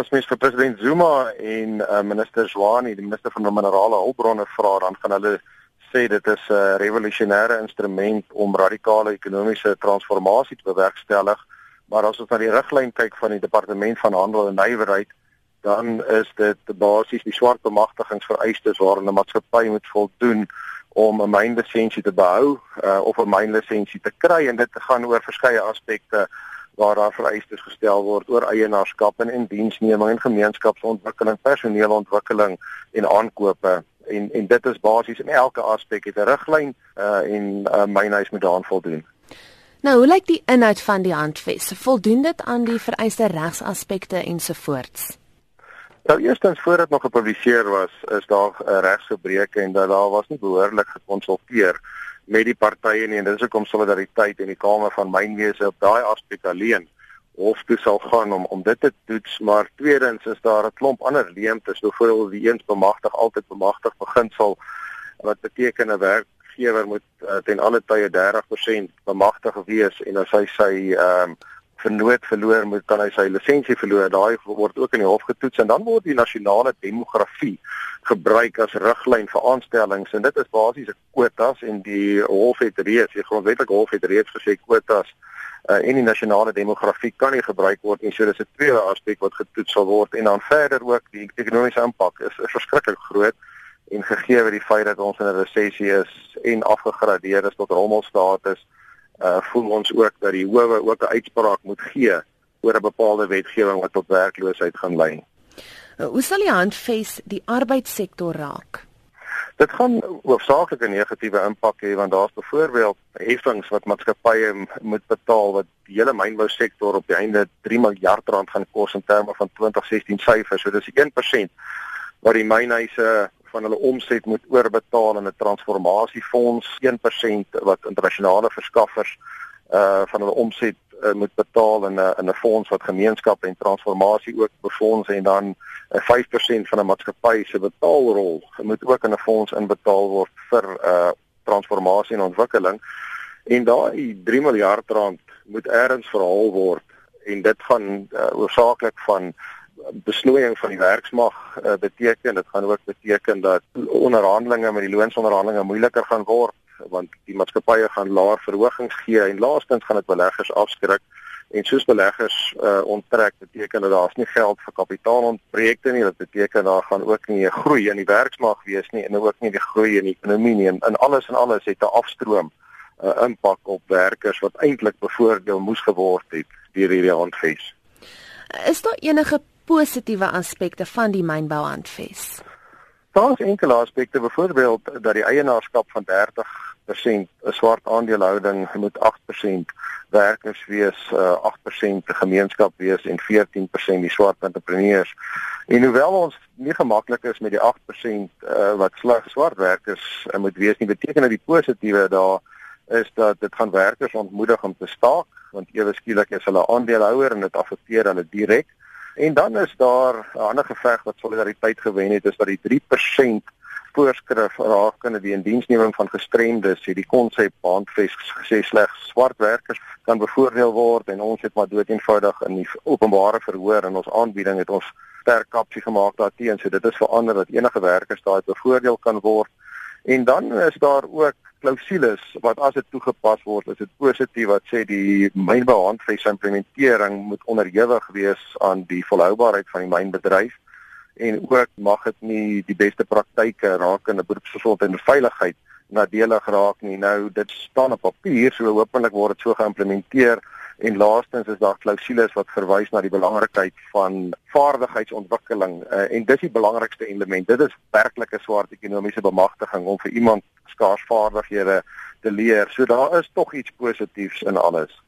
As mens vir president Zuma en uh, minister Zwane, die minister van minerale hulpbronne vra, dan gaan hulle sê dit is 'n uh, revolusionêre instrument om radikale ekonomiese transformasie te bewerkstellig. Maar as ons na die riglyn kyk van die departement van handel en nywerheid, dan is dit basies die swart bemagtigingsvereistes waaraan 'n maatskappy moet voldoen om 'n mynlisensie te behou uh, of 'n mynlisensie te kry en dit gaan oor verskeie aspekte waar daar vereistes gestel word oor eienaarskap en, en diensneming en gemeenskapsontwikkeling, personeelontwikkeling en aankope en en dit is basies in elke aspek het 'n riglyn uh, en uh, mynhuis moet daaraan voldoen. Nou, hoe lyk die inhoud van die handves? Voldoen dit aan die vereiste regsaspekte ensovoorts? Nou eerstens voordat nog gepubliseer was, is daar 'n regsgebreke en dat daar was nie behoorlik gekonsulteer met die partye nie. En dit is hoekom solidariteit en die Kamer van Mynwese op daai aspek alleen hof toe sal gaan om om dit te toets. Maar tweedens is daar 'n klomp ander leemtes. Byvoorbeeld die eens bemagtig altyd bemagtig beginsel wat beteken 'n werkgewer moet uh, ten alle tye 30% bemagtig wees en as hy sy ehm um, vernoot verloor moet kan hy sy lisensie verloor. Daai word ook in die hof getoets en dan word die nasionale demografie gebruik as riglyn vir aanstellings en dit is basies 'n kwotas en die hof het reeds, die grondwetlike hof het reeds gesê kwotas uh, en die nasionale demografie kan nie gebruik word nie. So dis 'n tweede aspek wat getoets sal word en dan verder ook die ekonomiese impak is, is verskriklik groot en gegee word die feit dat ons in 'n resessie is en afgegradeer is tot rommelstatus uh voel ons ook dat die howe ook 'n uitspraak moet gee oor 'n bepaalde wetgewing wat tot werkloosheid gaan lei. Uh, hoe sal die handves die arbeidssektor raak? Dit gaan hoofsaaklik 'n negatiewe impak hê want daar's byvoorbeeld heffings wat maatskappye moet betaal wat die hele mynbousektor op die einde 3 miljard rand gaan kos in terme van 2016 syfers. So dis 1% wat die mynhuise van hulle omset moet oorbetaal in 'n transformasiefonds 1% wat internasionale verskaffers uh van hulle omset uh, moet betaal in 'n in 'n fonds wat gemeenskappe en transformasie ook befonds en dan 'n uh, 5% van 'n maatskappy se betaalrol moet ook in 'n fonds inbetaal word vir uh transformasie en ontwikkeling. En daai 3 miljard rand moet eers verhaal word en dit gaan uh, oorsaaklik van besnoeiing van die werksmag uh, beteken dit gaan ook beteken dat onderhandelinge met die loonsonderhandelinge moeiliker gaan word want die maatskappye gaan laer verhogings gee en laastens gaan dit beleggers afskrik. En soos beleggers uh, onttrek beteken dat daar's nie geld vir kapitaalontprojekte nie dit beteken daar gaan ook nie 'n groei in die werksmag wees nie en ook nie die groei in die ekonomie nie. En alles en alles het 'n afstroom 'n uh, impak op werkers wat eintlik bevoordeel moes geword het deur hierdie handves is daar enige positiewe aspekte van die mynbouhandves? Daar is enkele aspekte, byvoorbeeld dat die eienaarskap van 30% 'n swart aandelehouding moet 8% werkers wees, uh, 8% die gemeenskap wees en 14% die swart entrepreneurs. En hoewel ons nie gemaklik is met die 8% uh, wat slegs swart werkers uh, moet wees nie, beteken dit die positiewe daar is dat dit gaan werkers ontmoedig om te staak want ewe skielik is hulle aandeelhouer en dit affekteer hulle direk. En dan is daar 'n ander geveg wat solidariteit gewen het, is dat die 3% voorskrif rakende die indiensneming van gestremdes, het die konsep handves gesê slegs swart werkers kan bevoordeel word en ons het maar dood eenvoudig in die openbare verhoor en ons aanbieding het ons sterk kapsie gemaak daarteen. So dit is verander dat enige werkers daai bevoordeel kan word. En dan is daar ook klousules wat as dit toegepas word, is dit positief wat sê die mynbehandves implementering moet onderhewig wees aan die volhoubaarheid van die mynbedryf en ook mag dit nie die beste praktyke rakende beroepsgesondheid en veiligheid nadelig raak nie. Nou dit staan op papier, so hopelik word dit so geïmplementeer en laastens is daar klousules wat verwys na die belangrikheid van vaardigheidsontwikkeling uh, en dis die belangrikste element. Dit is werklik 'n swart ekonomiese bemagtiging om vir iemand skaars vaardighede te leer. So daar is tog iets positiefs in alles.